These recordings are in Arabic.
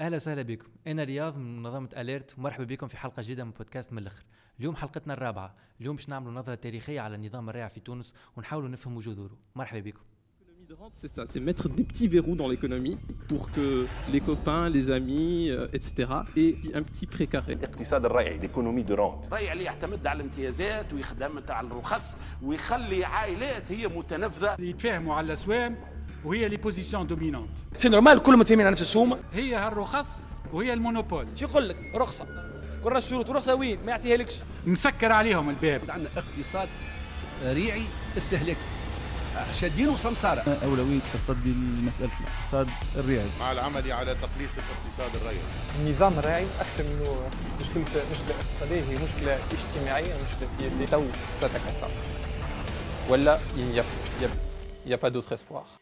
أهلا وسهلا بكم. أنا رياض من منظمة اليرت ومرحبا بكم في حلقة جديدة من بودكاست من الأخر. اليوم حلقتنا الرابعة. اليوم باش نعملوا نظرة تاريخية على نظام الريع في تونس ونحاولوا نفهموا جذوره مرحبا بكم. C'est ça, c'est mettre des petits verrous dans l'économie pour que les copains, les amis, euh, etc. aient un petit pré carré. الاقتصاد الريعي l'économie de rente الريع اللي يعتمد على الامتيازات ويخدم على الرخص ويخلي عائلات هي متنفذة. يتفاهموا على الأسوام وهي les positions dominantes c'est normal كلهم متفاهمين على نفس السوم. هي هالرخص وهي ال monopole. شو يقول لك؟ رخصة. كل الشروط ورخصه وين؟ ما يعطيها لكش. مسكر عليهم الباب. عندنا اقتصاد ريعي استهلاكي. شادين وسمسارة. أولوية تصدي لمسألة الاقتصاد الريعي. مع العمل على تقليص الاقتصاد الريعي النظام الريعي أكثر منه مشكلة مشكلة اقتصادية هي مشكلة اجتماعية مشكلة سياسية. تو ستتكسر ولا y'a, y'a pas d'autre espoir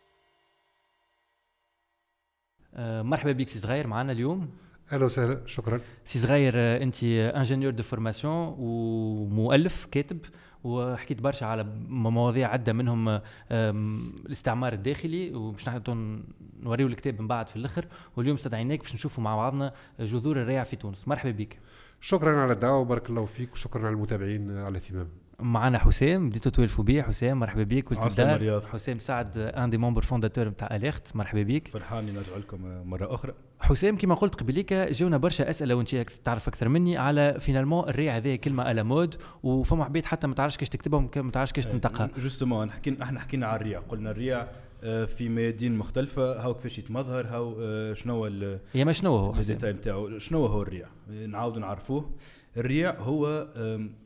مرحبا بك سي صغير معنا اليوم. أهلا وسهلا شكرا. سي صغير آه، أنت ingénieur de formation ومؤلف كاتب وحكيت برشا على مواضيع عدة منهم آم، الاستعمار الداخلي وباش نحن نوريو الكتاب من بعد في الآخر. واليوم استدعيناك باش نشوفوا مع بعضنا جذور الريع في تونس. مرحبا بك. شكرا على الدعوة وبارك الله فيك وشكرا على المتابعين على الاهتمام. معنا حسام بديتوا توالفوا بيه حسام مرحبا بك. ولد عسلامة الدار. حسام سعد un des membres fondateurs نتاع اليرت مرحبا بك. فرحان نرجع لكم مرة أخرى. حسام كما قلت قبليك جاونا برشا أسئلة وانت تعرف أكثر مني على finalement الريع هذه كلمة à la mode وفما عبيد حتى ما تعرفش كيش تكتبها وما تعرفش كيش تنطقها. justement حكينا إحنا حكينا على الريع. قلنا الريع آه، في ميادين مختلفة. هاو كيفاش يتمظهر هاو آه، شنو هو ال- هي ما شنو هو؟ حسام. ال détail نتاعو. شنو هو الريع؟ آه، نعاودوا نعرفوه. الريع هو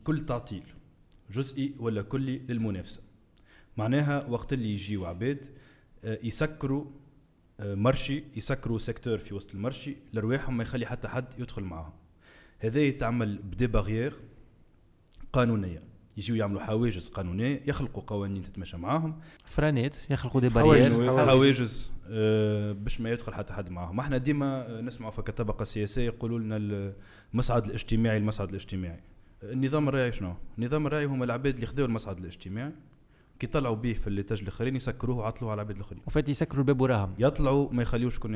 كل تعطيل. جزئي ولا كلي للمنافسة. معناها وقت اللي يجيو عباد آه، يسكروا آه، marché يسكروا secteur في وسط ال marché لرواحهم ما يخلي حتى حد يدخل معاهم. هذا يتعمل ب des barrières قانونية. يجيو يعملوا حواجز قانونية يخلقوا قوانين تتماشى معاهم. فرانات يخلقوا des. barrières حواجز. حواجز آه، باش ما يدخل حتى حد معاهم. إحنا ديما نسمعوا في كطبقة سياسية يقولوا لنا المصعد الاجتماعي المصعد الاجتماعي. النظام الرأي شنو؟ النظام الرأي هما العباد اللي خذوا المصعد الاجتماعي كي طلعوا به في الليتاج الآخرين يسكروه وعطلوه على العباد الآخرين. وفات يسكروا الباب وراهم. يطلعوا ما يخليوش شكون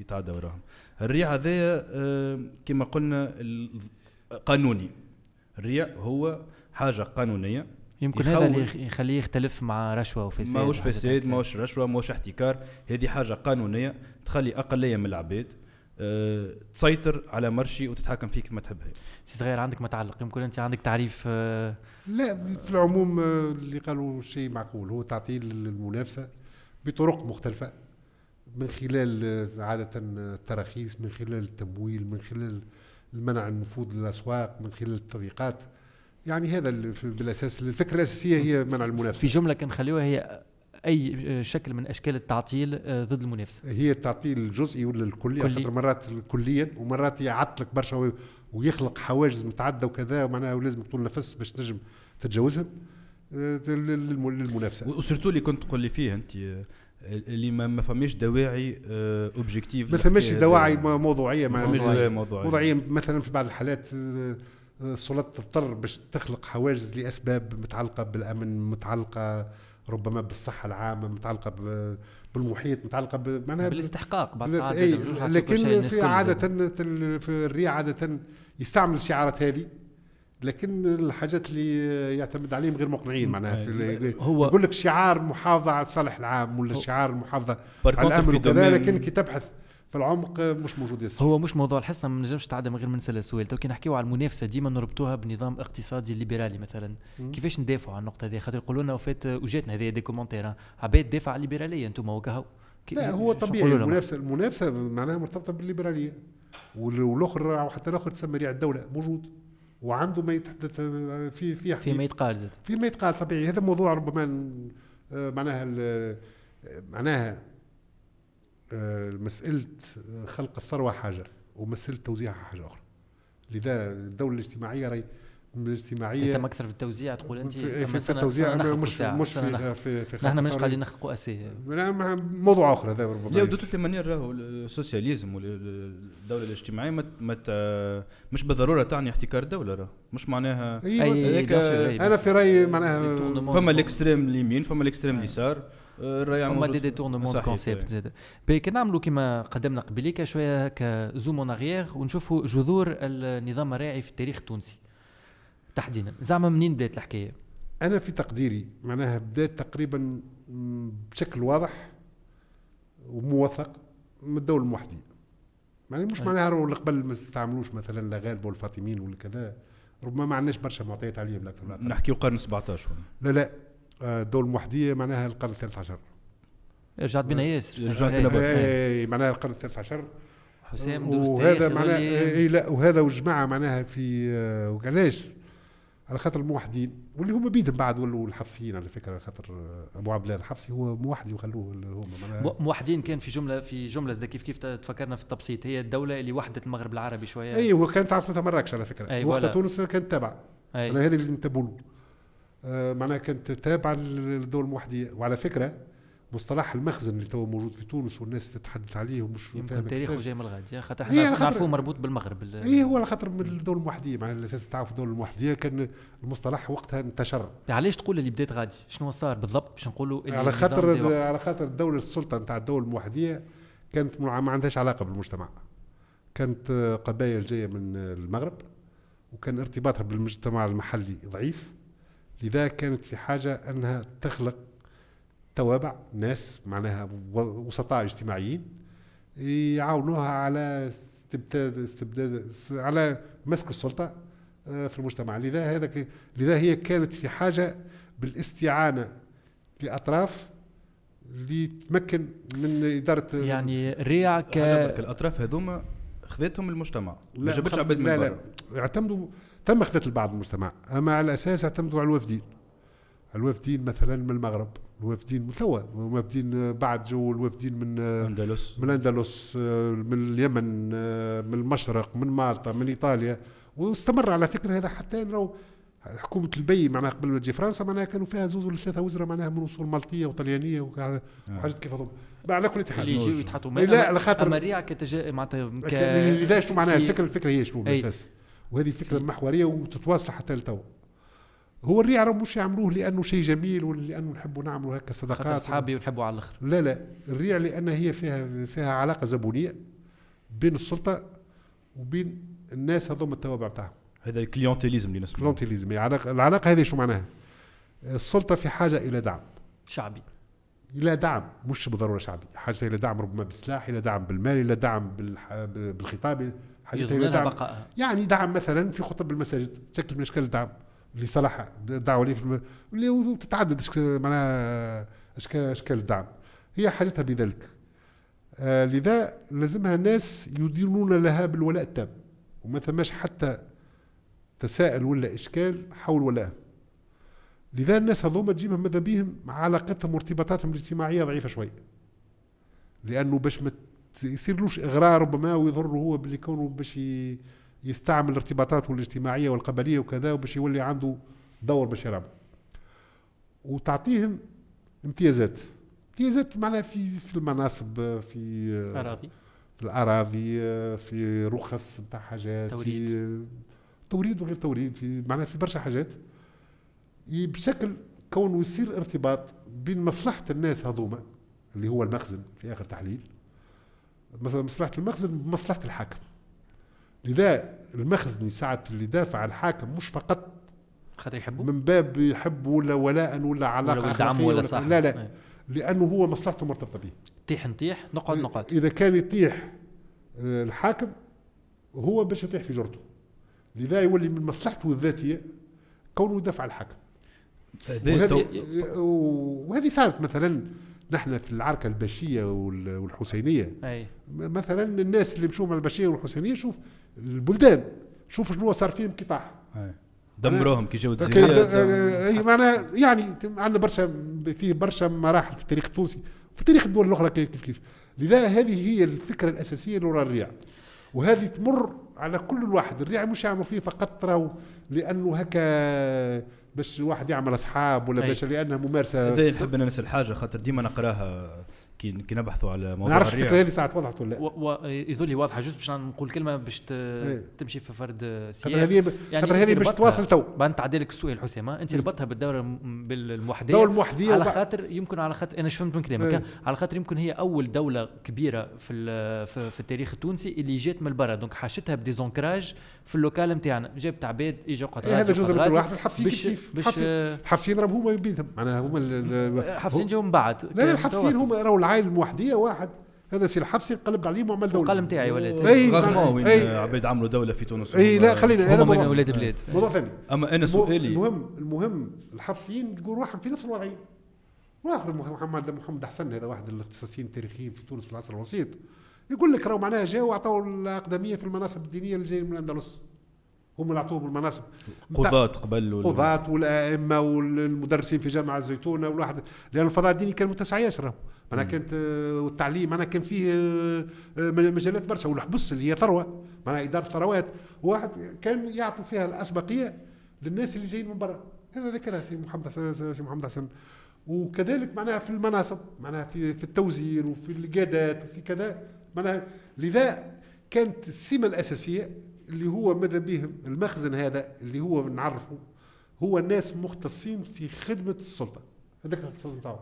يتعدى وراهم. الريع هذايا آه، كما قلنا قانوني. الريع هو حاجة قانونية. يمكن هذا اللي يخليه يختلف مع رشوة وفساد ماهوش فساد. ماهوش رشوة ماهوش احتكار. هذه حاجة قانونية تخلي أقلية من العباد. تسيطر على مرشي وتتحكم فيه كما تحب. هي سي صغير عندك متعلق؟ يمكن أنت عندك تعريف آه، لا في العموم آه، اللي قالوا شيء معقول هو تعطيل المنافسة بطرق مختلفة من خلال آه، عادة التراخيص من خلال التمويل من خلال المنع النفوذ للأسواق من خلال التضييقات. يعني هذا في- بالأساس الفكرة الأساسية هي منع في المنافسه جمله كنخليوها هي أي شكل من أشكال التعطيل آه، ضد المنافسة. هي التعطيل الجزئي ولا الكلي. خاطر مرات كليا ومرات يعطلك برشا وي- ويخلق حواجز متعددة وكذا ومعناها ولازم طول نفس باش تنجم تتجاوزهم آه، لل- للم- للمنافسة. و surtout اللي كنت تقول لي فيه أنت آه، اللي ما, ما فماش دواعي objectives ما ثماش دواعي موضوعية ما مع فماش موضوعية. دواعي موضوعية. موضوعية. مثلا في بعض الحالات آه، آه، السلطات تضطر باش تخلق حواجز لأسباب متعلقة بالأمن متعلقة ربما بالصحة العامة متعلقة بالمحيط متعلقة معناها بالاستحقاق بس ساعات أي شيء لكن في. تل- في الريع عادة يستعمل الشعارات هذه لكن الحاجات اللي يعتمد عليهم غير مقنعين معناها في ال- هو- يقول لك شعار محافظة على الصالح العام ولا شعار المحافظة Par على في وكذا لكن كي تبحث في العمق مش موجود ياسر. هو مش موضوع الحصة ما نجمش تعدى من غير ما نسال السؤال تو كي نحكيو على المنافسة ديما نربطوها بنظام اقتصادي ليبرالي مثلا. مم. كيفاش ندافعوا على النقطة هذه؟ خاطر يقولوا لنا وفات وجاتنا هذه des commentaires عباد دافع على الليبراليه أنتم وكهو لا هو طبيعي؟ المنافسة المنافسة معناها مرتبطة بالليبرالية. وال- والأخر وحتى الآخر تسمى ريع الدولة موجود. وعنده ما يتحدث في في فيما يتقال زاد. في ما يتقال طبيعي. هذا موضوع ربما آه، معناها آه، معناها آه، مسألة خلق الثروة حاجة ومسألة توزيعها حاجة أخرى. لذا الدولة الاجتماعية راهي الاجتماعية تهتم أكثر بالتوزيع تقول أنت؟ في, في, في التوزيع مش مش في, في, في نحن خلق مش. قاعدين نخلقوا اسي موضوع آخر هذا ربما لا و de toute manière راهو ال socialisme والدولة الاجتماعية ما ما ت- مش بالضرورة تعني احتكار الدولة راه مش معناها أيوة. أي- sûr، أي، أنا في رأيي معناها فما ال extrême اليمين فما ال extrême اليسار. فما des détournements de concept. زاد كي نعملوا كما قدمنا قبليك شوية هكا zoom en arrière ونشوفوا جذور النظام الريعي في التاريخ التونسي تحديدا زعما منين بدات الحكاية؟ أنا في تقديري معناها بدات تقريبا بشكل واضح وموثق من الدولة الموحدية يعني مش. معناها اللي قبل ما استعملوش مثلا لا غالب والفاطميين ولا كذا ربما ما عندناش برشا معطيات عليهم أقل. نحكيو قرن 17 لا لا آه، الدولة الموحديه معناها القرن الثالث عشر. رجعت بنا ياسر. رجعت إيه. بنا برك. اي معناها القرن الثالث عشر. حسام وهذا تاريخ معناه يظل- اي لا وهذا وجماعه معناها في آه، وعلاش على خاطر الموحدين واللي هما بيدهم بعد ولوا الحفصيين على فكرة على خاطر آه، أبو عبد الله الحفصي هو موحدي وخلوه اللي هما معناها. مو- موحدين كان في جمله في جملة زاد كيف كيف تفكرنا في التبسيط. هي الدولة اللي وحدت المغرب العربي شوية. اي هو كانت عاصمتها مراكش على فكرة. أي وقتها voilà. تونس كانت تابعه هذا لازم ينتبهوا له آه، معناها كانت تابعة للدوله الموحديه وعلى فكرة مصطلح المخزن اللي تو موجود في تونس والناس تتحدث عليه ومش يمكن تاريخه. جاي من الغد يا خاطر إحنا نعرفوه مربوط بالمغرب. ال- اي هو على خاطر من الدولة الموحديه مع الأساس تعرف الدولة الموحديه كان المصطلح وقتها انتشر. علاش تقول اللي بدات غادي؟ شنو صار بالضبط باش نقولوا على خاطر؟ على خاطر الدولة السلطة نتاع الدولة الموحديه كانت ما عندهاش علاقة بالمجتمع. كانت آه، قبائل جاية من آه، المغرب وكان ارتباطها بالمجتمع المحلي ضعيف. لذا كانت في حاجة أنها تخلق توابع ناس معناها وسطاء اجتماعيين يعاونوها على استبداد استبداد على مسك السلطة آه، في المجتمع. لذا هذا ك- لذا هي كانت في حاجة بالاستعانة لأطراف لتمكن من إدارة يعني الريع ك عجبك الأطراف هذوما؟ خذتهم المجتمع. ما جابتش عباد من لا برا لا اعتمدوا تم خذت البعض المجتمع. أما على أساس اعتمدوا على الوافدين الوافدين مثلا من المغرب الوافدين توا الوافدين بعد جو الوافدين من اندلس من الأندلس من اليمن من المشرق من مالطا من إيطاليا. واستمر على فكرة هذا حتى لو حكومة البي معناها قبل ما تجي فرنسا معناها كانوا فيها زوز ولا ثلاثة وزراء معناها من أصول مالطية وطليانية وحاجات كيف هذوم على كل اللي حال يجيو يتحطوا إيه لا على خاطر أما الريع كتجا معناتها ك... لذا شنو معناها؟ الفكرة الفكرة هي شنو؟ أي. بالأساس. وهذه فكرة محورية وتتواصل حتى لتو. هو الريع راهم مش يعملوه لأنه شيء جميل ولا لأنه نحبوا نعملوا هكا خاطر صدقات أصحابي ونحبوا على الآخر. لا لا. الريع لأن هي فيها فيها علاقة زبونية بين السلطة وبين الناس هذوما التوابع بتاعهم. هذا ال clientélisme اللي نسميه clientélisme العلاقه العلاقة هذه شو معناها؟ السلطة في حاجة إلى دعم. شعبي. إلى دعم مش بالضروره شعبي حاجة إلى دعم ربما بالسلاح إلى دعم بالمال إلى دعم. بالخطاب يضمن إلى دعم. بقائها. يعني دعم مثلا في خطب المساجد شكل من أشكال الدعم اللي صلاحها دعوه لي في الم... اللي تتعدد أشك- معناها اشكال أشكال الدعم. هي حاجتها بذلك. آه لذا لازمها ناس يدينون لها بالولاء التام. وما ثماش حتى تساؤل ولا إشكال حول ولائها لذا الناس هذوما تجيبهم ماذا بيهم علاقتهم وارتباطاتهم الاجتماعية ضعيفة شوي لأنه باش ما يصيرلوش اغراء ربما ويضر هو باللي كونه باش يستعمل ارتباطاته الاجتماعية والقبلية وكذا وباش يولي عنده دور باش يلعب وتعطيهم امتيازات امتيازات معناها في في المناصب في أراضي. في الأراضي في رخص نتاع حاجات توريد. في توريد وغير توريد في معناها في برشا حاجات بشكل كونه يصير ارتباط بين مصلحة الناس هذوما اللي هو المخزن في آخر تحليل. مثلا مصلحة المخزن بمصلحة الحاكم. لذا المخزن ساعة اللي دافع عن الحاكم مش فقط خاطر يحبوا من باب يحب ولا ولاء ولا علاقة ولا أخلاقية دعم ولا صح لا لا. لأنه هو مصلحته مرتبطة به. طيح نطيح نقعد نقعد. إذا كان يطيح آه، الحاكم هو باش يطيح في جرته. لذا يولي من مصلحته الذاتية كونه يدافع عن الحاكم. وهذه وهذه صارت مثلا نحن في العركة الباشيه وال- والحسينية. م- مثلا الناس اللي مشوا مع الباشيه والحسينية شوف البلدان شوف شنو صار فيهم انقطاع دمروهم كي جاو أي معناها يعني عندنا برشا في برشا مراحل في التاريخ التونسي في تاريخ الدول الأخرى كيف كيف. لذا هذه هي الفكرة الأساسية اللي وراء الريع. وهذه تمر على كل الواحد. الريع مش يعمل فيه فقط راهو لأنه هكا باش الواحد يعمل أصحاب ولا. باش لأنها ممارسة هذا نحب أنا نسال حاجة خاطر ديما نقراها كي كي نبحثوا على ما موضوع نعرفش الريع الفكرة هذه ساعات وضحت ولا لا؟ و- و- يظل لي واضحة. juste باش نقول كلمة باش ت- إيه. تمشي في فرد خاطر سياق هذه خاطر هذه أنت باش تواصل تو. بعد نتعدى لك السؤال حسام؟ انت ربطتها بالدورة الم- بالموحديه الدولة الموحدية على خاطر يمكن على خاطر أنا فهمت من كلامك إيه. ها؟ على خاطر يمكن هي أول دولة كبيرة في ال- في, في التاريخ التونسي اللي جات من برا. دونك حاشتها بديزونكراج في اللوكال نتاعنا. جابت عباد اجوا قطرات إيه هذا جزء من قطرات. كل واحد الحبسين باش كيف آه، الحبسين راهم هما بيدهم معناها هما ال- ال- حبسين جاوا من بعد. لا الحبسين هما راهو العائله الموحديه واحد. هذا سي الحبسي قلب عليهم وعمل دولة. القلم تاعي ولات إي، رغم وين. عباد عملوا دولة في تونس. أي لا خلينا هذا من موضوع- ولاد بلاد موضوع ثاني. أما أنا سؤالي. المهم المهم الحبسيين يقول روحهم في نفس الوضعية. وآخر محمد محمد حسن هذا واحد الاختصاصيين التاريخيين في تونس في العصر الوسيط. يقول لك راهو معناها جاوا وعطوا الأقدمية في المناصب الدينية اللي جايين من الأندلس. هم اللي عطوهم المناصب. قضاة قبل قضاة والأئمة والمدرسين في جامعة الزيتونة والواحد لأن الفضاء الديني كان متسع ياسر. معناها كانت آه، والتعليم معناها كان فيه آه، آه، مجالات برشا. والحبس اللي هي ثروة. معناها إدارة ثروات. واحد كان يعطوا فيها الأسبقية للناس اللي جايين من برا. هذا ذكرها سي محمد حسن سي محمد حسن. وكذلك معناها في المناصب. معناها في في التوزير وفي القيادات وفي كذا. معناها لذا كانت السمة الأساسية اللي هو ماذا بهم المخزن هذا اللي هو نعرفه هو الناس مختصين في خدمة السلطة. هذاك الاختصاص نتاعو.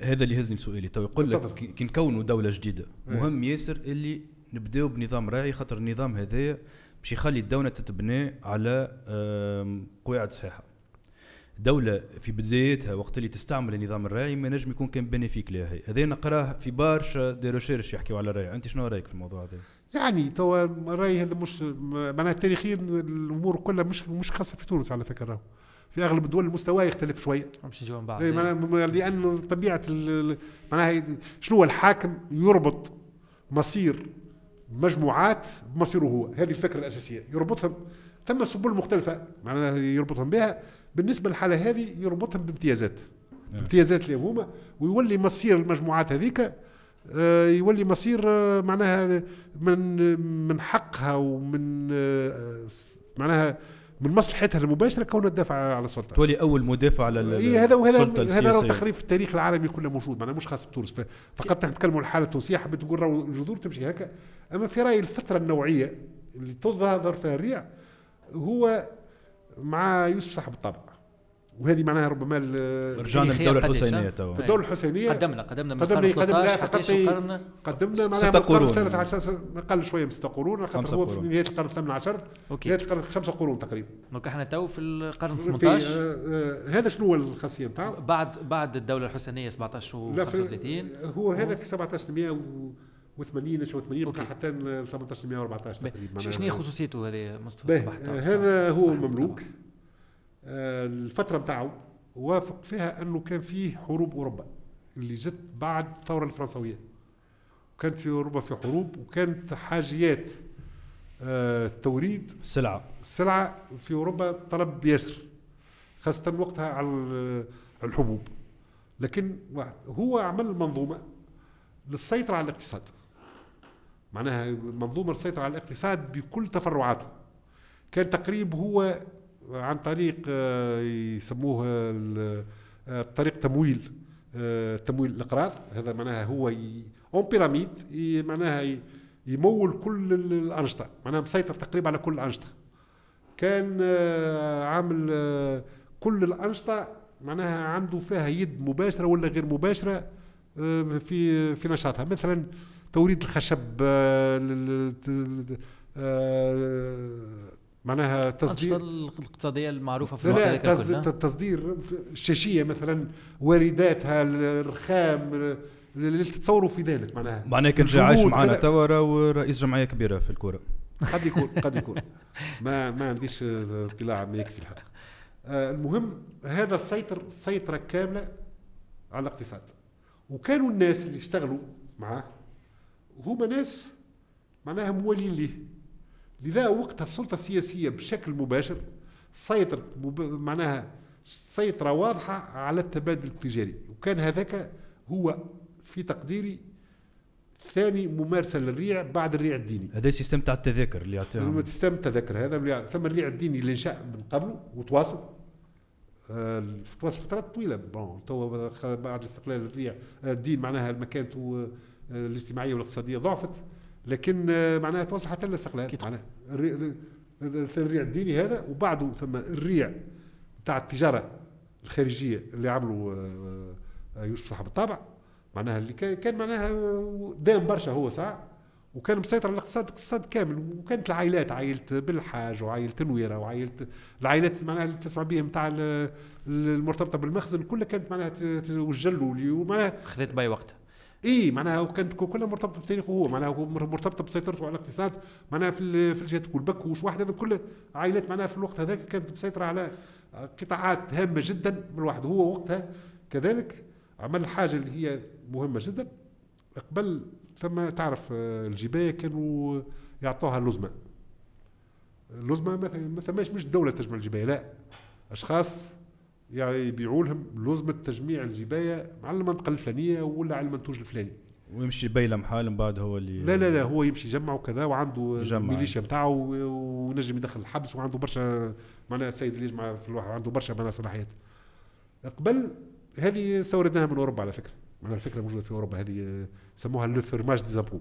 هذا اللي يهزني سؤالي تو يقول لك. كي نكونوا دولة جديدة إيه. مهم ياسر اللي نبداو بنظام ريعي خاطر النظام هذايا باش يخلي الدولة تتبنى على قواعد صحيحة. دولة في بدايتها وقت اللي تستعمل النظام الريعي ما نجم يكون كان bénéfique لها. هي هذا نقراه في برشا des recherches يحكيوا على الريع. أنت شنو رأيك في الموضوع هذا؟ يعني توا راي هذا مش معناها تاريخيا الأمور كلها مش مش خاصة في تونس على فكرة. راهو. في أغلب الدول المستوى يختلف شوية باش نجاو من بعد. إيه، معناها لأن طبيعة معناها شنو هو الحاكم يربط مصير مجموعات بمصيره هو. هذه الفكرة الأساسية. يربطهم. ثم سبل مختلفه معناها يربطهم بها. بالنسبة للحالة هذه يربطهم بامتيازات. امتيازات اللي هما ويولي مصير المجموعات هذيك آه، يولي مصير آه، معناها من من حقها ومن آه، معناها من مصلحتها المباشرة كونها تدافع على السلطة. تولي أول مدافع على ال- إي هذا وهذا هذا راهو. تقريب في التاريخ العالمي كله موجود معناها مش خاص بتونس. فقط نتكلموا الحاله التونسيه حبيت تقول راهو الجذور تمشي هكا. أما في رأيي الفترة النوعية اللي تظهر فيها الريع هو مع يوسف صاحب الطبع. وهذه معناها ربما رجعنا للدولة الحسينية توا. طيب. الدولة الحسينية. قدمنا قدمنا قدمنا قدمنا فقط قدمنا معناها قرون. الثالث عشر أقل شوية من ست قرون خاطر هو في نهايه القرن الثامن عشر. نهايه القرن خمسة قرون تقريبا. دونك إحنا تو في القرن 18 آه،, آه هذا شنو هو الخاصية نتاعو؟ بعد بعد الدولة الحسينية 17 و 35 هو هذا في و و80 89 حتى 17 114 تقريبا. شنو هي خصوصيته هذا مصطفى صباح هذا هو مملوك. آه، الفترة نتاعو وافق فيها أنه كان فيه حروب أوروبا اللي جت بعد الثورة الفرنسوية. وكانت في أوروبا في حروب وكانت حاجيات آه، التوريد السلعه السلعه في أوروبا طلب ياسر خاصة وقتها على الحبوب. لكن هو عمل منظومة للسيطرة على الاقتصاد. معناها منظومة للسيطره على الاقتصاد بكل تفرعاته كان تقريب هو عن طريق آه، يسموه ال- آه، طريق تمويل آه، تمويل الاقراض هذا معناها هو اون بيراميد معناها يمول كل ال- الأنشطة. معناها مسيطر تقريبا على كل الأنشطة. كان آه، عامل آه، كل الأنشطة معناها عنده فيها يد مباشرة ولا غير مباشرة آه، في في نشاطها. مثلا توريد الخشب آه، لل- ت- آه، معناها تصدير. الاقتصادية المعروفة في لا الوقت لا هذاك تصدير, الشاشيه مثلا وارداتها الرخام اللي تتصوروا في ذلك معناها. معناها كان جا عايش معنا. توا راهو رئيس جمعية كبيرة في الكورة. قد يكون قد يكون. ما ما عنديش اطلاع ما يكفي الحق. آه، المهم هذا السيطر سيطره كاملة على الاقتصاد. وكانوا الناس اللي اشتغلوا معاه هما ناس معناها موالين ليه. لذا وقتها السلطة السياسية بشكل مباشر سيطرت مب... معناها سيطرة واضحة على التبادل التجاري. وكان هذاك هو في تقديري ثاني ممارسة للريع بعد الريع الديني. هذا système تاع التذاكر اللي يعطيهم. système تذكر هذا اللي- ثم الريع الديني اللي انشأ من قبله وتواصل. آه، في فترات طويلة. bon تو بعد الاستقلال الريع الدين معناها مكانته الاجتماعية والاقتصادية ضعفت لكن آه، معناها توصل حتى للاستقلال معناها الري- الريع الديني هذا وبعده ثم الريع بتاع التجارة الخارجية اللي عملوا آه، آه، يوسف صاحب الطابع. معناها اللي كان كان معناها دام برشا هو ساعه وكان مسيطر على الاقتصاد الاقتصاد كامل وكانت العائلات عائلة بالحاج وعائلة نويره وعائلة العائلات معناها اللي تسمع بهم نتاع ال- المرتبطة بالمخزن كلها كانت معناها ت- ت- والجلولي ومعناها خذيت باي وقتها إي معناها وكانت كلها مرتبطة بتاريخه هو معناها مرتبطة بسيطرته على الاقتصاد معناها في في الجهات والبكوش واحد هذا كله عائلات معناها في الوقت هذاك كانت مسيطرة على قطاعات هامة جدا من الواحد هو وقتها كذلك عمل حاجة اللي هي مهمة جدا. قبل ثم تعرف آه، الجبايه كانوا يعطوها اللزمه اللزمه ما ثماش مش الدولة تجمع الجبايه لا. أشخاص يعني يبيعوا لهم لزمه تجميع الجباية على المنطقة الفلانية ولا على المنتوج الفلاني. ويمشي بيلم حال من بعد هو اللي لا لا لا هو يمشي يجمع وكذا وعنده يجمع. ميليشيا نتاعو ونجم يدخل الحبس وعنده برشا معناها السيد اللي يجمع في الواحد عنده برشا معناها صلاحيات. قبل هذه استوردناها من أوروبا على فكرة. معناها الفكرة موجودة في أوروبا. هذه سموها لو فرماج ديزابو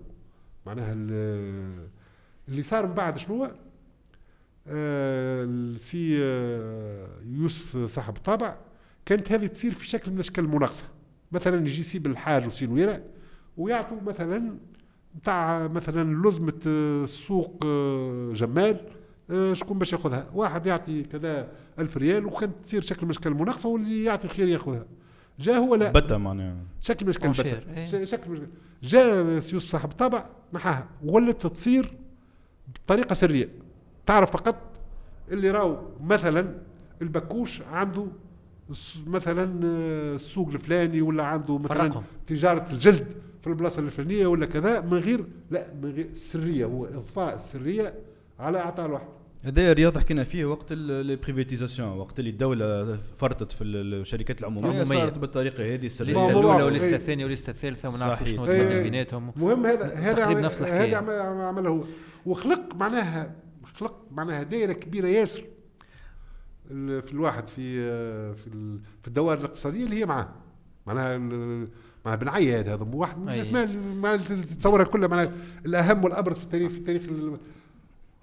معناها ال- اللي صار من بعد شنو هو؟ السي آه، يوسف صاحب الطابع كانت هذه تصير في شكل من أشكال المناقصة. مثلا يجي يسيب الحاج وسينويره ويعطوا مثلا نتاع مثلا لزمة آه، السوق آه، جمال آه، شكون باش ياخذها؟ واحد يعطي كذا ألف ريال وكانت تصير شكل من أشكال المناقصة واللي يعطي خير ياخذها. جاء هو لا. بتا معناها. شكل من أشكال بتا إيه. شكل من. جاء يوسف صاحب الطابع محاها ولت تصير بطريقة سرية. تعرف فقط اللي راهو مثلا البكوش عنده مثلا آه، السوق الفلاني ولا عنده مثلا فرقهم. تجارة الجلد في البلاصة الفلانية ولا كذا من غير لا من غير سرية هو إضفاء السرية على أعطاء الواحد هذا رياض حكينا فيه وقت ال privatisation وقت اللي الدولة فرطت في الشركات العمومية العمومية. صارت بالطريقة هذه السرية الأولى. وال liste الثانية وال liste الثالثة وما نعرفش. شنو إيه. بيناتهم المهم هذا هذا تقريبا عمل- نفس هذا عمله هو وخلق معناها خلق معناها دائره كبيرة ياسر ال- في الواحد في في ال- في الدوائر الاقتصادية اللي هي معاه معناها ال- معناها بن عياد هذا واحد من. الاسماء اللي تتصورها كلها معناها الأهم والأبرز في التاريخ في التاريخ ال-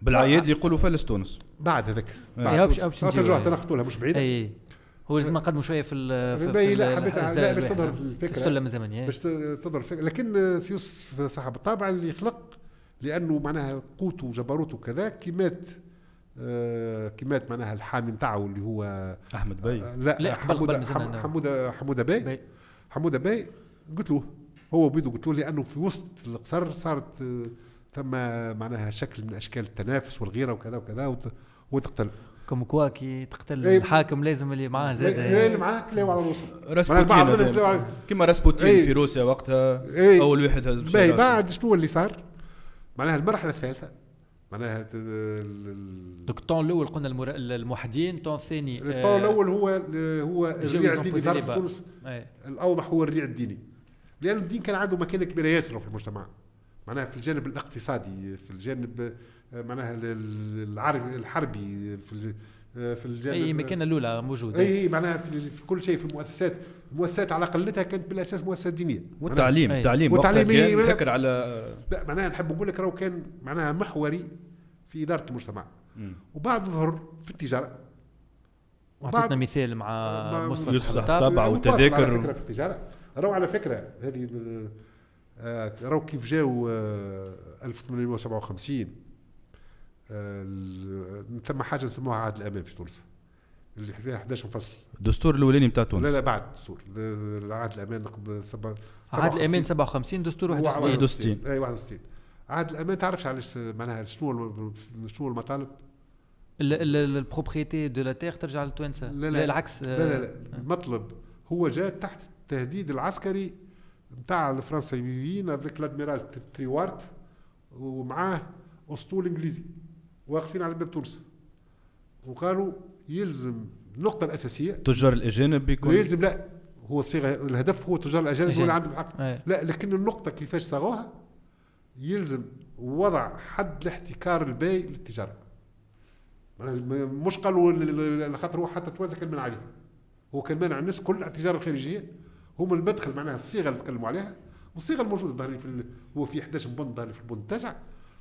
بالعياد يقولوا فلس تونس بعد هذاك إيه. بعد إيه، باش- باش نجيو، ترجع إيه. تنخطوا لها مش بعيدة أي هو لازم نقدموا شوية في ال- في, في لا حبيت لا باش. تظهر في الفكرة السلم الزمني. باش تظهر الفكرة لكن سيوس صاحب الطابع اللي خلق لأنه معناها قوته وجبروته كذا كيمات آه، كيمات معناها الحامي نتاعو اللي هو أحمد بي آه، لا, لا، حمودة. حمودة حمودة باي باي. حمودة باي قلت له هو بيدو قلت له لأنه في وسط القصر صارت آه، ثم معناها شكل من أشكال التنافس والغيرة وكذا وكذا وت- وتقتل كم كوا كي تقتل إيه. الحاكم لازم اللي معاه زاد إيه، اللي معاه كلاو على الوسط راسبوتين كما راسبوتين إيه. في روسيا وقتها إيه. أول واحد هز باهي. بعد شنو اللي صار؟ معناها المرحله الثالثة؟ معناها دوك الطون الأول قلنا المر... الموحدين الطون الثاني الطور الأول هو هو الريع الديني. في. تونس الأوضح هو الريع الديني. لأن الدين كان عنده مكانة كبيرة ياسر في المجتمع. معناها في الجانب الاقتصادي في الجانب معناها ال- ال- العربي الحربي في في الجانب أي مكان الأولى موجود أي معناها في, في كل شيء في المؤسسات المؤسسات على قلتها كانت بالأساس مؤسسات دينية والتعليم أي. التعليم والتعليم وقتها إيه، كان لا. فكر على لا معناها نحب نقول لك راهو كان معناها محوري في إدارة المجتمع مم. وبعد ظهر في التجارة اعطيتنا مثال مع مع مصطفى يوسف مواصل والتذاكر. على فكرة في التجارة راهو على فكرة هذه آه، راهو كيف جاوا آه، 1857 آه، ثم حاجة نسموها عهد الامان في تونس اللي فيها 11 فصل الدستور الأولاني نتاع تونس. لا لا بعد الدستور. عهد الامان قبل سبع عهد 57. الامان 57 دستور هو 61 61. أي 61 عهد الامان تعرفش علاش معناها شنو شنو المطالب؟ ال propriété de la terre ترجع للتوانسة. لا لا. العكس لا لا, لا. المطلب هو جاء تحت التهديد العسكري نتاع الفرنسيين avec l'amiral تريوارت ومعاه أسطول إنجليزي. واقفين على باب تونس. وقالوا يلزم النقطة الأساسية. تجار الأجانب يكون يلزم لا هو الصيغة الهدف هو تجار الأجانب هو اللي. عندهم الحق. لا لكن النقطة كيفاش صاغوها يلزم وضع حد لاحتكار الباي للتجارة. مش قالوا خاطر هو حتى توازن كان من عليه. هو كان مانع الناس كل على التجاره الخارجية. هم المدخل معناها الصيغة اللي تكلموا عليها والصيغة الموجودة ظهري في هو في 11 بند ظهري في البند التاسع.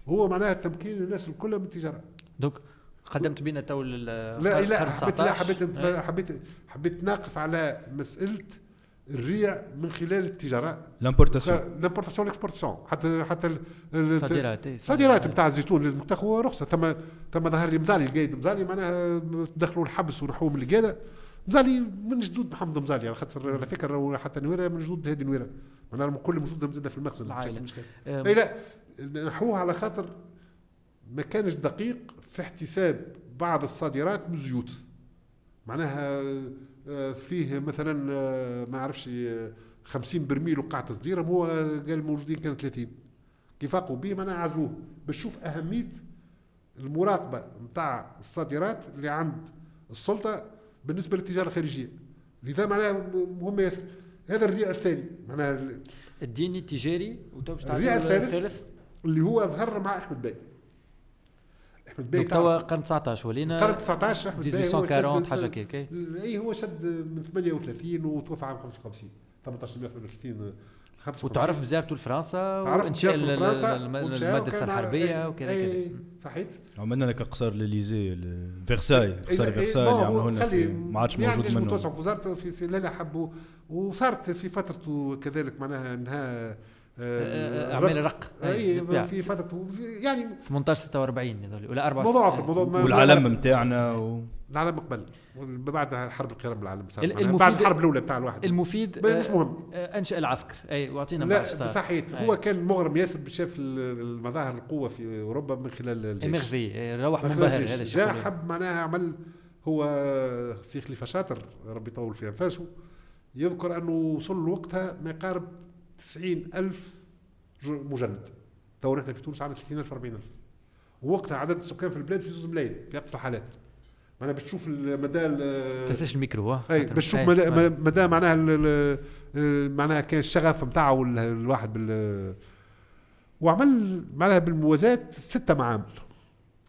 هو معناها تمكين الناس الكل من التجارة. donc قدمت بينا تو لا لا حبيت لا 19. حبيت إيه. حبيت حبيت ناقف على مسألة الريع من خلال التجارة. l'importation l'importation exportation حتى حتى ال- ال- الصادرات، إيه، الصادرات نتاع الزيتون لازم تاخذ رخصة. تم تم ظهر لي مزالي القايد مزالي معناها دخلوا الحبس ونحوه من القاده مزالي من جدود محمد مزالي على خاطر على فكرة حتى نويرة من جدود هذه نويرة. معناها كل موجوده مزيده في المخزن. أم. اي لا. نحوها على خاطر ما كانش دقيق في احتساب بعض الصادرات من الزيوت. معناها آه، فيه مثلا آه، ما عرفش آه، 50 برميل وقع تصديرهم هو قال موجودين كانوا 30 كيف فاقوا به معناها عزلوه. باش تشوف أهمية المراقبة نتاع الصادرات اللي عند السلطة بالنسبة للتجارة الخارجية. لذا معناها مهم ياسر. هذا الريع الثاني. معناها ال- الديني التجاري وتو باش تعطي الريع الثالث؟ اللي هو ظهر مع أحمد بي أحمد دوك توا قرن 19 ولينا قرن 19 أحمد هو 1840 شد- حاجة كيك إيه. اي هو شد من 38 وتوفى عام 55 18 38 55 وتعرف بزيارته لفرنسا تعرف وانشاء المدرسة الحربية إيه، وكذا إيه، كذا صحيت عملنا لك قصر ليليزي ال- فرساي قصر إيه، فرساي ما اللي عملوه لنا ما عادش يعني موجود منه. متوسع في وزارته في لا لا حبوا. وصارت في فترته كذلك معناها انها آه، أعمال رق. أي. في فترته في- يعني 18 46 هذول ولا 64 موضوع والعلم نتاعنا و... العالم قبل بعد حرب القرم العالم صار المفيد- بعد الحرب الأولى بتاع الواحد المفيد مش آه، مهم آه، أنشأ العسكر أي وأعطينا لا. صحيت أي. هو كان مغرم ياسر بشاف ال- المظاهر القوة في أوروبا من خلال الجيش إمغفي، إيه، روح منبهر،. هذا الشيء جاء كله. حب معناها عمل هو سي خليفه شاطر ربي يطول في أنفاسه يذكر أنه وصل وقتها ما يقارب 90 ألف ج- مجند. تو نحن في تونس عندنا 30 ألف 40 ألف. ووقتها عدد السكان في البلاد في زوز ملايين في أقصى الحالات. معناها باش تشوف المدى ال- تنساش الميكرو ها؟ أي باش تشوف مدى. مدى معناها معناها كان الشغف نتاعو ال- الواحد بال وعمل معناها بالموازاة ستة معامل.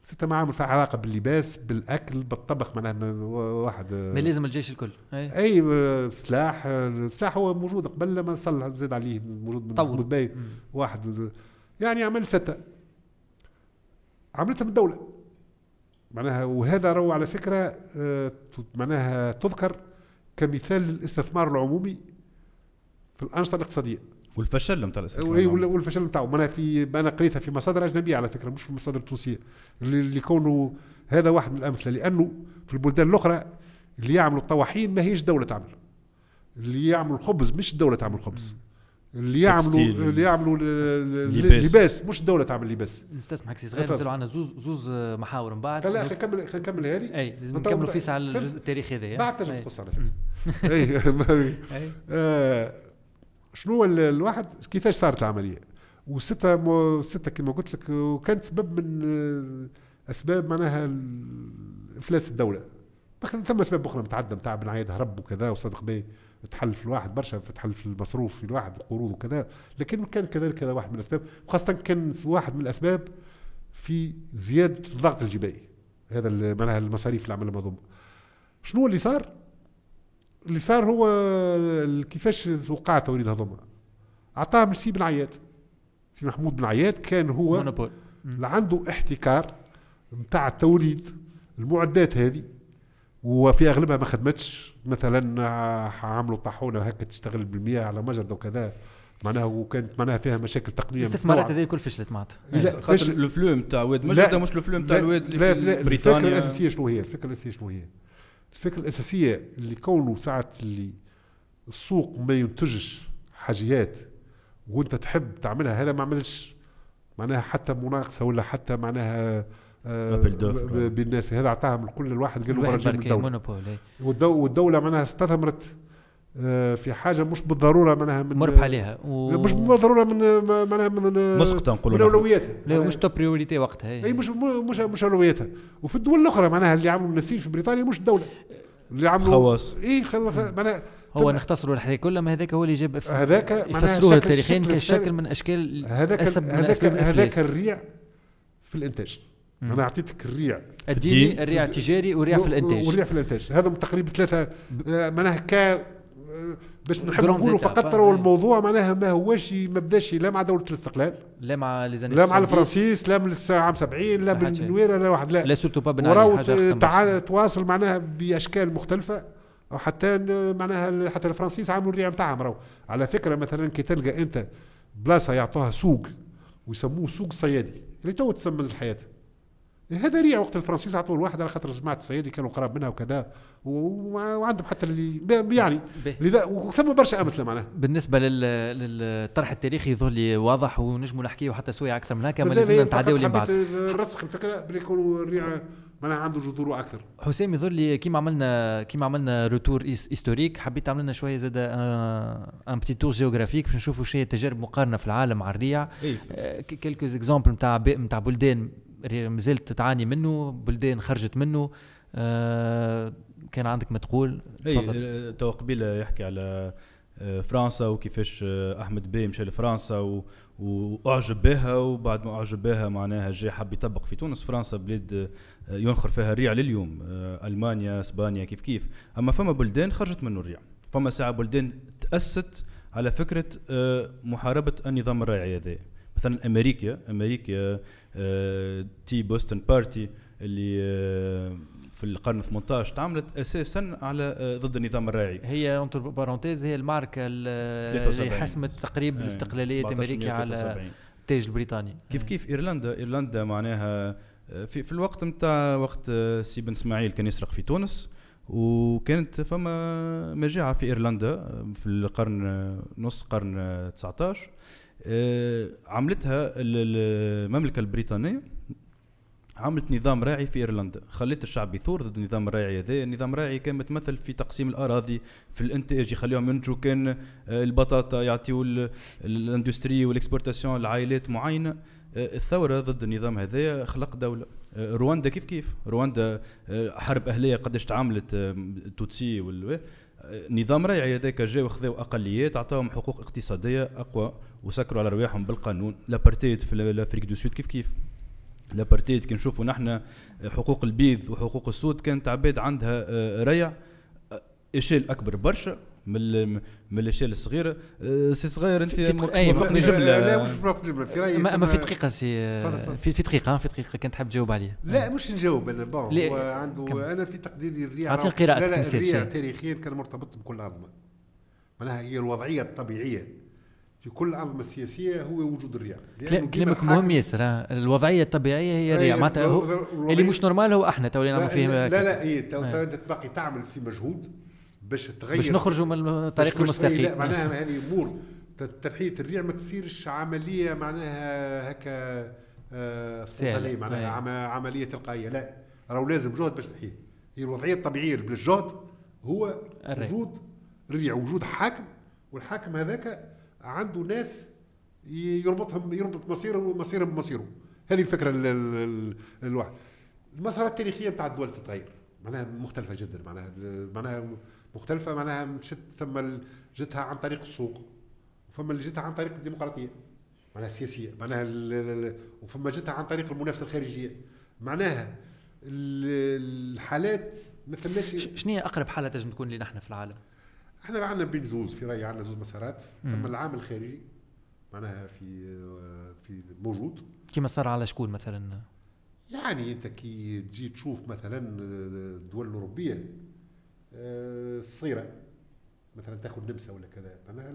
ستة معامل فيها علاقة باللباس بالأكل بالطبخ معناها واحد ما لازم الجيش الكل. أي. أي آه، سلاح آه، السلاح هو موجود. قبل لما صلح زاد عليه موجود من طور. باي واحد يعني عمل ستة. عملتها من الدولة. معناها وهذا رو على فكرة آه، معناها تذكر كمثال للاستثمار العمومي في الأنشطة الاقتصادية. والفشل نتاع الاستثمار. والفشل نتاعو معناها في أنا قريتها في مصادر أجنبية على فكرة مش في المصادر التونسيه اللي اللي كونه هذا واحد من الأمثلة لأنه في البلدان الأخرى اللي يعملوا الطواحين ما هيش دولة تعمل اللي يعملوا الخبز مش الدولة تعمل الخبز اللي يعملوا. اللي يعملوا ال- ال- لباس. اللباس مش الدولة تعمل لباس نستسمحك سي صغير. نزلوا عندنا زوز زوز محاور من بعد خلينا خلينا نكمل خلينا نكمل هذه أي لازم نكملوا. فيس على؟ الجزء التاريخي هذا بعد تنجم. تقص على فكرة أي. آه، شنو هو ال- الواحد كيفاش صارت العملية؟ وستة مو ستة كما قلت لك وكانت سبب من أسباب معناها إفلاس الدولة. ثم أسباب أخرى متعددة نتاع بن عياد هرب وكذا وصدق بيه تحل في الواحد برشا تحل في المصروف في الواحد وقروض وكذا. لكن كان كذلك هذا واحد من الأسباب خاصه كان واحد من الأسباب في زيادة الضغط الجبائي. هذا معناها المصاريف اللي المنظومه شنو اللي صار؟ اللي صار هو كيفاش وقع توريد هذوما اعطاها من سي بن عياد سي محمود بن عياد كان هو monopole. اللي عنده احتكار نتاع توريد المعدات هذه وفي أغلبها ما خدمتش مثلا عملوا طاحونة هكا تشتغل بالمياه على مجرد وكذا معناها وكانت معناها فيها مشاكل تقنية الاستثمارات. هذه الكل فشلت معناتها لا خاطر فشل- الفلو نتاع واد مجد مش الفلو نتاع الواد اللي لا في لا الفكرة بريطانيا الأساسية شنو هي؟ الفكرة الأساسية شنو هي؟ الفكرة الأساسية اللي كونه ساعة اللي السوق ما ينتجش حاجيات وانت تحب تعملها هذا ما عملش. معناها حتى مناقصة ولا حتى معناها آه بالناس. هذا اعطاها من كل الواحد قال له برجع من الدولة. والدو- والدولة معناها استثمرت. في حاجة مش بالضرورة معناها من مربح عليها و... مش بالضرورة من معناها من مسقطة نقولوا من. أولوياتها لا مش top priorité وقتها اي أي. مش مش مش أولوياتها وفي الدول الأخرى معناها اللي عملوا النسيج في بريطانيا مش الدولة اللي عملوا خواص. اي خل... معناها هو نختصروا الحكاية كلها ما هذاك هو اللي جاب هذاك معناها يفسروه شكل كشكل. من أشكال هذاك هذاك هذاك. الريع في الإنتاج مم. أنا أعطيتك الريع الديني الريع التجاري والريع في الإنتاج والريع في الإنتاج هذا تقريبا ثلاثة آه، معناها ك آه، باش نحب نقولوا étapes، فقط. راهو الموضوع معناها ما هوش ما بداش لا مع دولة الاستقلال لا مع لي زاني لا مع 70. الفرنسيس لا من عام 70 لا. بالنويرة لا واحد لا لا surtout pas وراو تواصل معناها بأشكال مختلفة وحتى ن- معناها حتى الفرنسيس عملوا الريع نتاعهم راهو على فكرة مثلا كي تلقى أنت بلاصة يعطوها سوق ويسموه سوق الصيادي اللي تو تسمى الحياة هذا ريع وقت الفرنسيس عطوه الواحد على خاطر جماعة الصيادي كانوا قراب منها وكذا وعندهم حتى اللي يعني. لذا وثم برشا أمثلة معناها بالنسبة لل... للطرح التاريخي يظهر لي واضح ونجموا نحكيو حتى سوية أكثر من هكا ما لازمنا نتعداو لين بعد نرسخ الفكرة بلي يكونوا الريع معناها عنده جذور أكثر حسام يظهر لي كيما عملنا كيما عملنا retour historique حبيت تعمل لنا شوية زادا un petit tour géographique باش نشوفوا شيء تجارب مقارنة في العالم على الريع إيه. quelques exemples نتاع نتاع بلدان مازالت تعاني منه بلدان خرجت منه. آه، كان عندك ما تقول اي تو قبيلة يحكي على آه، فرنسا وكيفاش آه، أحمد بي مشى لفرنسا و- وأعجب بها. وبعد ما أعجب بها معناها جاي حب يطبق في تونس. فرنسا بلاد ينخر فيها الريع لليوم. ألمانيا إسبانيا كيف كيف. أما فما بلدان خرجت منه الريع. فما ساعة بلدان تاسست على فكرة محاربة النظام الريعي هذا. مثلا أمريكا أمريكا Tea Boston Party اللي آه، في القرن 18 تعاملت أساسا على آه، ضد النظام الريعي هي entre parenthèses هي المعركه ال- 73. اللي حسمت تقريب إيه، الاستقلاليه أمريكا على 1773. التاج البريطاني كيف كيف إيرلندا إيرلندا معناها آه، في, في الوقت نتاع وقت آه، سي بن إسماعيل كان يسرق في تونس وكانت فما مجاعة في إيرلندا آه، في القرن آه، نص قرن آه، 19 آه، عملتها ال- ال- المملكة البريطانية عملت نظام راعي في إيرلندا. خلت الشعب يثور ضد النظام الراعي هذا. النظام الراعي كان متمثل في تقسيم الأراضي في الإنتاج يخليهم ينتجوا كان آه، البطاطا يعطيوا ال- l'industrie وال exportation لعائلات معينة. آه، الثورة ضد النظام هذايا خلق دولة. آه، رواندا كيف كيف؟ رواندا آه، حرب أهلية قداش تعاملت آه، التوتسي آه، نظام ريعي هذاك جاو وخذوا أقليات عطاهم حقوق اقتصادية أقوى. وسكروا على رواحهم بالقانون. l'apartheid في ال Afrique du Sud كيف كيف؟ l'apartheid كي نشوفوا نحن حقوق البيض وحقوق السود كانت عباد عندها آه، ريع. آه، إشيل أكبر برشا من من الاشياء الصغيره آه، سي صغير أنت موافقني في- جملة. لا مش موافق جملة. في رأيي ما, ما في دقيقة سي. في, في دقيقة في دقيقة. كنت حاب تجاوب عليه لا مش نجاوب أنا. بون ليه؟ هو عنده. أنا في تقديري الريع أعطيني راهو- قراءتك لا لا الريع. تاريخيا كان مرتبط بكل انظمه معناها هي الوضعية الطبيعية. في كل الانظمه السياسيه هو وجود ديما كلامك مهم ياسر ها. الوضعية الطبيعية هي الريع أي، معناتها الوضعية- اللي مش نورمال هو أحنا تو اللي نعمل فيه لا. لا إيه أنت تبقي تعمل في مجهود باش تغير باش نخرجوا من الطريق أي، المستقيم لا معناها هذه أمور تنحيه الريع ما تصيرش عملية معناها هكا آه، سبونتانيه. أي. معناها عم- عملية تلقائية لا راهو لازم جهد باش تنحيه هي الوضعية الطبيعية بالجهد هو الريع. وجود الريع وجود حاكم والحاكم هذاك عنده ناس يربطهم يربط مصيره مصيرهم بمصيره. هذه الفكرة ال- ال- ال- الواحد. المسارات التاريخية بتاع الدول تتغير. معناها مختلفة جدا. معناها معناها مختلفة معناها مشت ثم جتها عن طريق السوق وفما اللي جتها عن طريق الديمقراطية. معناها السياسية. معناها وفما جتها عن طريق المنافسة الخارجية. معناها ال- الحالات ما ثماش شنو هي أقرب حالة تنجم تكون لنا إحنا في العالم؟ إحنا عندنا بين زوز في رايي عندنا زوز مسارات. ثم العامل الخارجي معناها في في موجود كيما صار على شكون مثلا يعني أنت كي تجي تشوف مثلا الدول الأوروبية آه، الصغيرة مثلا تأخذ النمسا ولا كذا معناها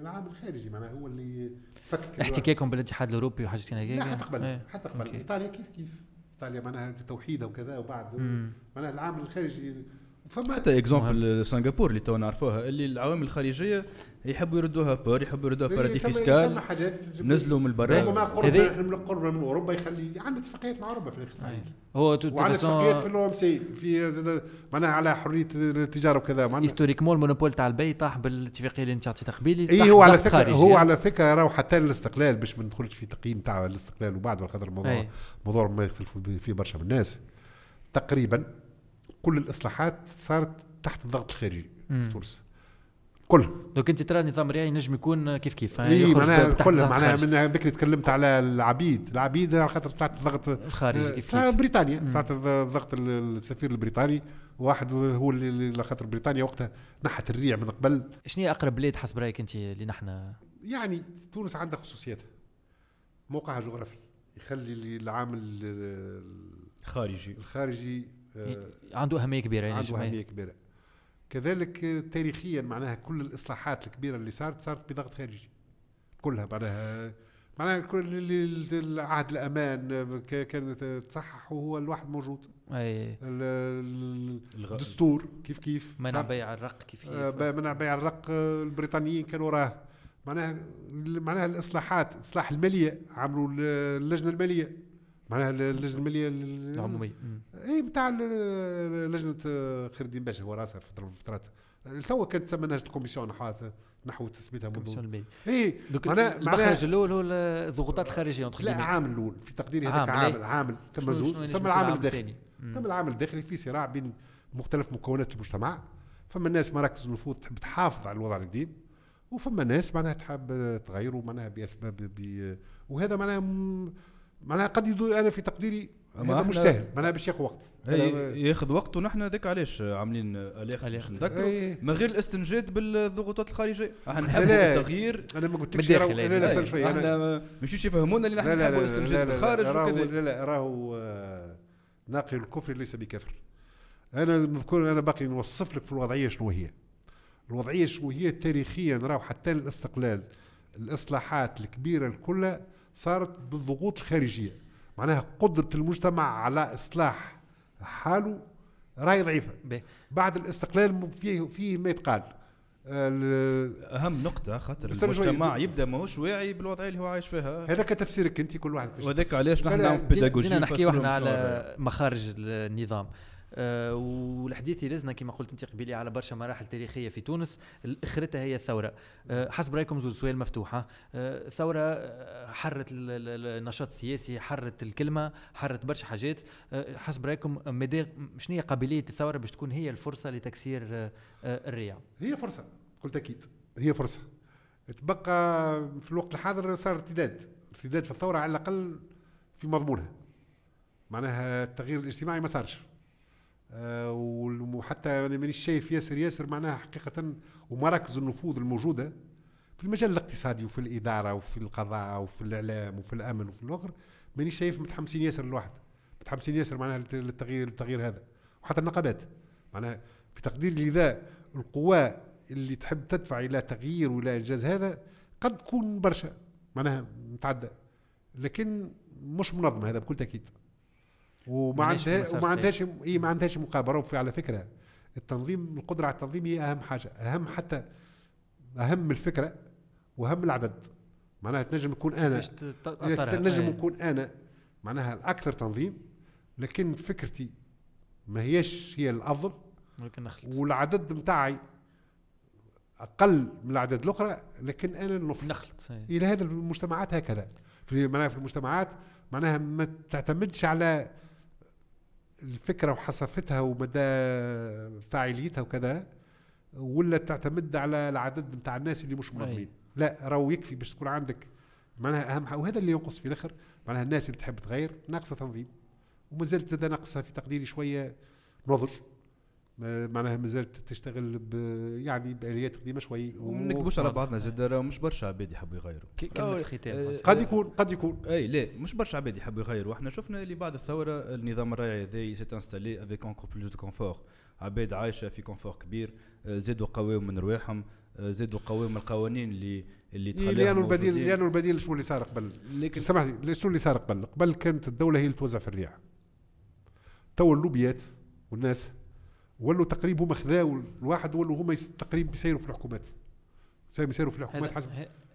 العامل الخارجي معناها هو اللي فك احتكاكهم بالاتحاد الأوروبي وحاجات كيما لا حتى قبل إيه. حتى قبل. إيطاليا كيف كيف إيطاليا معناها توحيدها وكذا وبعد. معناها العامل الخارجي فما حتى exemple Singapour اللي تو نعرفوها اللي العوامل الخارجية يحبوا يردوها par يحبوا يردوها paradis fiscal نزلوا من البرا رغم ما هذي- قربنا من قربنا من أوروبا يخلي عندنا اتفاقيات مع أوروبا في الاقتصاد. هو تو- وعندنا تو اتفاقيات في ال OMC في معناها على حرية التجارة وكذا. معناها historiquement ال monopole تاع البي طاح بالاتفاقية اللي انت عطيتها قبيلي اي هو على فكره هو؟ على فكرة راهو حتى الاستقلال باش ما ندخلش في تقييم تاع الاستقلال وبعد على خاطر الموضوع. موضوع ما يختلفوا فيه برشا من الناس. تقريبا كل الإصلاحات صارت تحت الضغط الخارجي مم. في تونس. كلها donc انت ترى النظام الريعي ينجم يكون كيف كيف؟ اي يخرج معناها تحت كلها معناها. من بكري تكلمت على العبيد. العبيد على خاطر طلعت الضغط الخارجي كيف بتاع كيف. بريطانيا. طلعت الضغط السفير البريطاني. واحد هو اللي اللي- على خاطر بريطانيا وقتها نحت الريع من قبل. شنو هي أقرب بلاد حسب رأيك أنت اللي نحن؟ يعني تونس عندها خصوصياتها. موقعها جغرافي يخلي اللي العامل ال- خارجي. الخارجي آه، عنده أهمية كبيرة يعني عنده. أهمية كبيرة. كذلك تاريخيا معناها كل الإصلاحات الكبيرة اللي صارت صارت بضغط خارجي. كلها معناها معناها كل عهد الأمان ك- كانت تصحح وهو الواحد موجود. أي. الدستور كيف كيف منع بيع الرق كيف كيف. آه، منع بيع الرق البريطانيين كانوا وراه. معناها معناها الإصلاحات إصلاح المالية عملوا ال- اللجنة المالية. معناها ال- اللجنه الماليه ال- العمومية. إي بتاع ال- لجنة خير الدين باشا هو راسها من الفترات تو كانت تسمى نهج الكوميسيون نحو تسميتها منذ. إي معناها المخرج الأول هو الضغوطات الخارجية لا. عامل الأول في تقديري هذاك عامل، عامل. عامل ثم زوج ثم العامل عامل الداخلي. ثم العامل الداخلي في صراع بين مختلف مكونات المجتمع فما الناس مراكز النفوذ تحب تحافظ على الوضع القديم وفما ناس معناها تحب تغيره معناها بأسباب بي وهذا معناها معناها قد يدو أنا في تقديري هذا مش سهل معناها باش ياخذ وقت. ياخذ وقت ونحن ذاك علاش عاملين اليخ. نذكروا؟ من غير الاستنجاد بالضغوطات الخارجية. إحنا لا. التغيير. أنا ما قلتلكش راهو- لا لا استنى شوي إحنا ما- مشيوش يفهمونا اللي نحن نحبوا لا الاستنجاد لا لا بالخارج وكذا. لا لا راهو آه، ناقل الكفر ليس بكفر. أنا نذكر أنا باقي نوصف لك في الوضعية شنو هي. الوضعية شنو هي تاريخيا راهو حتى الاستقلال الإصلاحات الكبيرة الكلها صارت بالضغوط الخارجية. معناها قدرة المجتمع على إصلاح حاله راهي ضعيفة. بعد الاستقلال فيه فيه ما يتقال. ال- أهم نقطة خاطر. المجتمع يبدأ ماهوش واعي بالوضعيه اللي هو عايش فيها. هذاك تفسيرك أنت كل واحد وذاك علاش نحن نعمل بيداغوجي نحكيو إحنا على. مخارج النظام. والحديث يلزنا كما قلت انت قبيلي على برشا مراحل تاريخية في تونس. اخرتها هي الثورة. أه حسب رأيكم زول سؤال مفتوحة. أه الثورة حرت ال- ال- النشاط السياسي حرت الكلمة حرت برشا حاجات. حسب رأيكم مدى شنو هي قابلية الثورة باش تكون هي الفرصة لتكسير الريع هي فرصة بكل تأكيد هي فرصة. تبقى في الوقت الحاضر صار ارتداد. ارتداد في الثورة على الأقل في مضمونها. معناها التغيير الاجتماعي ما صارش. آه وحتى أنا مانيش شايف ياسر. ياسر معناها حقيقة ومراكز النفوذ الموجودة في المجال الاقتصادي وفي الإدارة وفي القضاء وفي الإعلام وفي الأمن وفي الآخر. مانيش شايف متحمسين ياسر للواحد متحمسين ياسر معناها للت- للتغيير للتغيير هذا. وحتى النقابات. معناها في تقديري لذا القوى اللي تحب تدفع إلى تغيير ولا إنجاز هذا قد تكون برشا معناها متعدى لكن مش منظمه هذا بكل تأكيد. وما ماناش عندها في مسار وما عندهاش اي ما عندهاش مقابله وفي على فكرة التنظيم القدرة على التنظيم هي أهم حاجة. أهم حتى أهم الفكرة وأهم العدد. معناها تنجم نكون أنا. تنجم أي. نكون أنا معناها الأكثر تنظيم لكن فكرتي ما هيش هي الأفضل. ولكن نخلط والعدد نتاعي أقل من الاعداد الأخرى لكن أنا نفرط نخلط أي. إلى هذا المجتمعات هكذا. في معناها في المجتمعات معناها ما تعتمدش على الفكرة وحصافتها ومدى فاعليتها وكذا ولا تعتمد على العدد نتاع الناس اللي مش منظمين لا راهو يكفي باش تكون عندك معناها أهم حاجة وهذا اللي ينقص في الآخر معناها الناس اللي تحب تغير ناقصة تنظيم وما زالت زاد ناقصة في تقديري شوية نضج معناها ما زالت تشتغل ب يعني بآليات قديمة شوي وما نكذبوش على بعضنا زاد راه مش برشا عباد يحبوا يغيروا. ك- كلمة آه، الختام آه،. قد يكون قد يكون. أي لا مش برشا عباد يحبوا يغيروا. إحنا شفنا اللي بعد الثورة النظام الريعي هذا s'est installé avec encore plus de confort عباد عايشة في confort كبير آه، زادوا قواهم من رواحهم زادوا قواهم القوانين اللي اللي تخليهم لأنه البديل. لأنه البديل شنو اللي صار قبل؟ لكن سامحني شنو اللي صار قبل؟ قبل كانت الدولة هي اللي توزع في الريع. تو اللوبيات والناس ولوا تقريب هما خذاو الواحد ولوا هما تقريب يسيروا في الحكومات. سيروا يسيروا في الحكومات هذا- حسب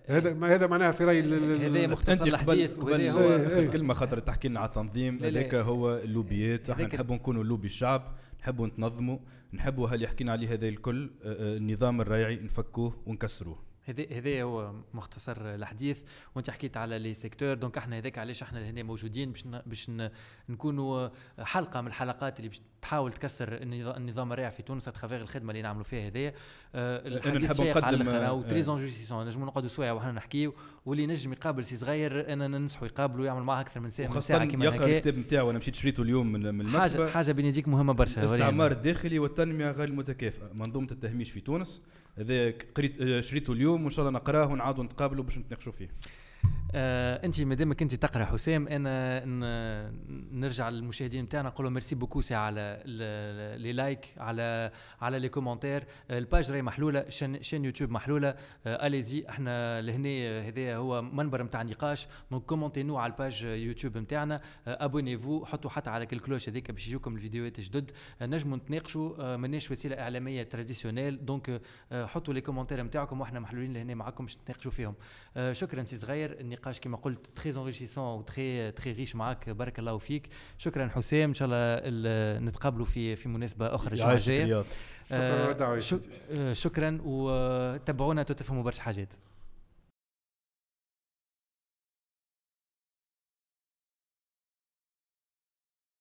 هذا ما هذا معناها في رأيي ال- ال- هذا مختصر أنت قبل الحديث وهذا هو هو إيه،. كلمة خاطر تحكي لنا على التنظيم. هذاك هو اللوبيات. إحنا نحبوا نكونوا لوبي الشعب نحبوا نتنظموا نحبوا هل يحكينا عليه هذا الكل. آه، آه، النظام الريعي نفكوه ونكسروه. هذا هذا هو مختصر الحديث. وانت حكيت على les secteurs. donc إحنا هذاك علاش إحنا هنا موجودين باش باش نكونوا حلقة من الحلقات اللي باش تحاول تكسر النظام الريعي في تونس à travers الخدمة اللي نعملوا فيها هذايا. أه الحديث نحب نقدم très enrichissant نجموا نقعدوا سوايع وحنا نحكيو. واللي نجم يقابل سي صغير أنا ننصحوا يقابلوا يعمل معاه أكثر من ساعة من ساعة كيما يقرأ الكتاب نتاعو. أنا مشيت شريته اليوم من المكتبه حاجة حاجة بين مهمة برشا الاستعمار الداخلي والتنمية غير المتكافئة. منظومة التهميش في تونس. هذا قريت آه، شريته اليوم وإن شاء الله نقراه ونعاودوا نتقابلوا باش نتناقشوا فيه. آه انت مادامك انت تقرأ حسام أنا نرجع للمشاهدين نتاعنا نقول لهم merci beaucoup سي على les likes على على les commentaires آه، ال page راهي محلولة chaîne YouTube محلولة. آه allez-y إحنا لهنا هذا هو منبر نتاع نقاش donc commentez-nous على ال page YouTube نتاعنا آه abonnez-vous حطوا حتى على ال cloche هذيك باش يجيوكم الفيديوهات الجدد آه نجموا نتناقشوا. آه ماناش وسيلة إعلامية traditionnelle donc آه حطوا les commentaires نتاعكم وإحنا محلولين لهنا معكم باش نتناقشوا فيهم. آه شكرا سي صغير. النقاش كما قلت très enrichissant و très très riche معك بارك الله فيك. شكرا حسام. إن شاء الله نتقابلوا في في مناسبة أخرى. الجمعه الجايه شكرا آه شكرا. وتابعونا تفهموا برشا حاجات.